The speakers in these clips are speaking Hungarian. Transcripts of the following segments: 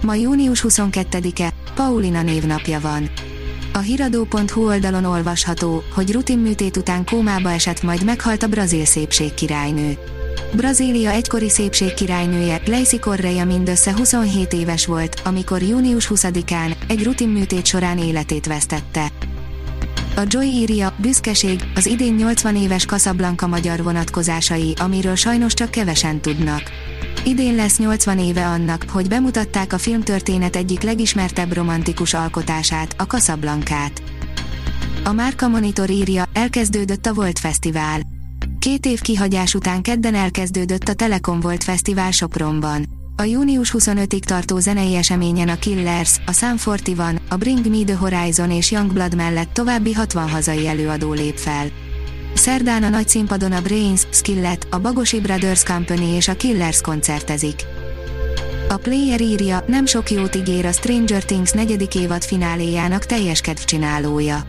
Ma június 22-e, Paulina névnapja van. A hiradó.hu oldalon olvasható, hogy rutinműtét után kómába esett, majd meghalt a brazil szépség királynő. Brazília egykori szépség királynője, Lacey Correia mindössze 27 éves volt, amikor június 20-án egy rutinműtét során életét vesztette. A Joy írja, büszkeség, az idén 80 éves Casablanca magyar vonatkozásai, amiről sajnos csak kevesen tudnak. Idén lesz 80 éve annak, hogy bemutatták a filmtörténet egyik legismertebb romantikus alkotását, a Casablancát. A Márka Monitor írja, elkezdődött a Volt Fesztivál. Két év kihagyás után kedden elkezdődött a Telekom Volt Fesztivál Sopronban. A június 25-ig tartó zenei eseményen a Killers, a Sam 41, a Bring Me The Horizon és Youngblood mellett további 60 hazai előadó lép fel. Szerdán a nagy színpadon a Brains, Skillet, a Bagosi Brothers Company és a Killers koncertezik. A Player írja, nem sok jót ígér a Stranger Things negyedik évad fináléjának teljes kedvcsinálója.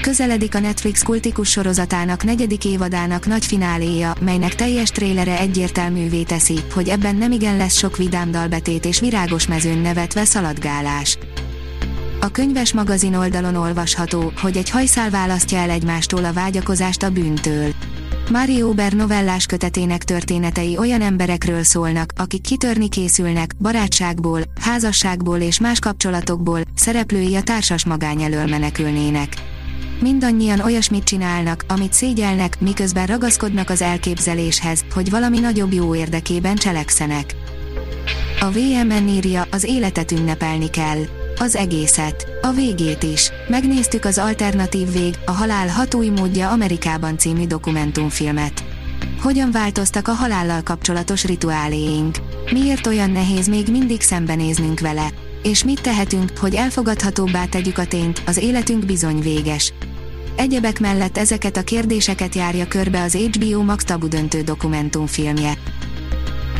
Közeledik a Netflix kultikus sorozatának negyedik évadának nagy fináléja, melynek teljes trélere egyértelművé teszi, hogy ebben nemigen lesz sok vidám dalbetét és virágos mezőn nevetve szaladgálás. A könyves magazin oldalon olvasható, hogy egy hajszál választja el egymástól a vágyakozást a bűntől. Mario Ober novellás kötetének történetei olyan emberekről szólnak, akik kitörni készülnek, barátságból, házasságból és más kapcsolatokból, szereplői a társas magány elől menekülnének. Mindannyian olyasmit csinálnak, amit szégyelnek, miközben ragaszkodnak az elképzeléshez, hogy valami nagyobb jó érdekében cselekszenek. A VMN írja, az életet ünnepelni kell az egészet, a végét is. Megnéztük az Alternatív Vég, a Halál hat új módja Amerikában című dokumentumfilmet. Hogyan változtak a halállal kapcsolatos rituáléink? Miért olyan nehéz még mindig szembenéznünk vele? És mit tehetünk, hogy elfogadhatóbbá tegyük a tényt, az életünk bizony véges. Egyebek mellett ezeket a kérdéseket járja körbe az HBO Max tabu döntő dokumentumfilmje.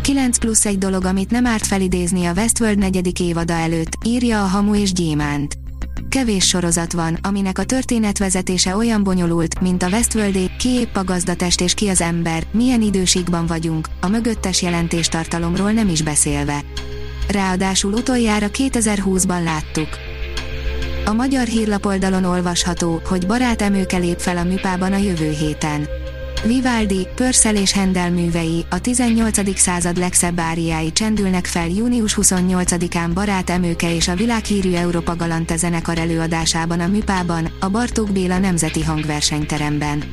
9 plusz egy dolog, amit nem árt felidézni a Westworld negyedik évada előtt, írja a Hamu és Gyémánt. Kevés sorozat van, aminek a történetvezetése olyan bonyolult, mint a Westworldé, ki épp a gazdatest és ki az ember, milyen időségben vagyunk, a mögöttes jelentéstartalomról nem is beszélve. Ráadásul utoljára 2020-ban láttuk. A magyar hírlapoldalon olvasható, hogy barát emőke lép fel a műpában a jövő héten. Vivaldi, Pörszel és Hendel művei, a 18. század legszebb áriái csendülnek fel június 28-án Barát Emőke és a világhírű Európa Galante zenekar előadásában a Műpában, a Bartók Béla Nemzeti Hangversenyteremben.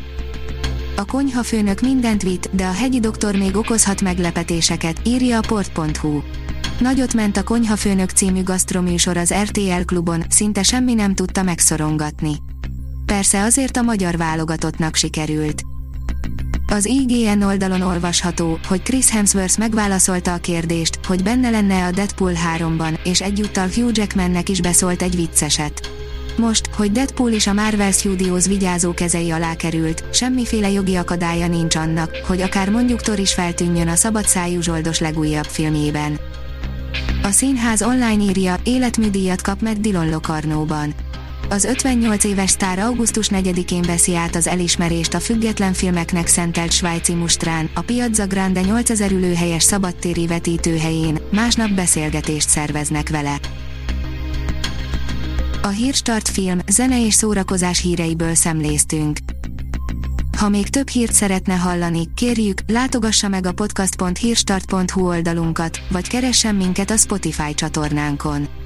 A konyhafőnök mindent vitt, de a hegyi doktor még okozhat meglepetéseket, írja a port.hu. Nagyot ment a Konyhafőnök című gasztroműsor az RTL klubon, szinte semmi nem tudta megszorongatni. Persze azért a magyar válogatottnak sikerült. Az IGN oldalon olvasható, hogy Chris Hemsworth megválaszolta a kérdést, hogy benne lenne a Deadpool 3-ban, és egyúttal Hugh Jackmannek is beszólt egy vicceset. Most, hogy Deadpool is a Marvel Studios vigyázó kezei alá került, semmiféle jogi akadálya nincs annak, hogy akár mondjuk Thor is feltűnjön a szabadszájú zsoldos legújabb filmjében. A színház online írja, életműdíjat kap meg Dillon Locarnóban. Az 58 éves sztár augusztus 4-én veszi át az elismerést a független filmeknek szentelt svájci mustrán, a Piazza Grande 8000 ülőhelyes szabadtéri vetítőhelyén, másnap beszélgetést szerveznek vele. A Hírstart film, zene és szórakozás híreiből szemléztünk. Ha még több hírt szeretne hallani, kérjük, látogassa meg a podcast.hírstart.hu oldalunkat, vagy keressen minket a Spotify csatornánkon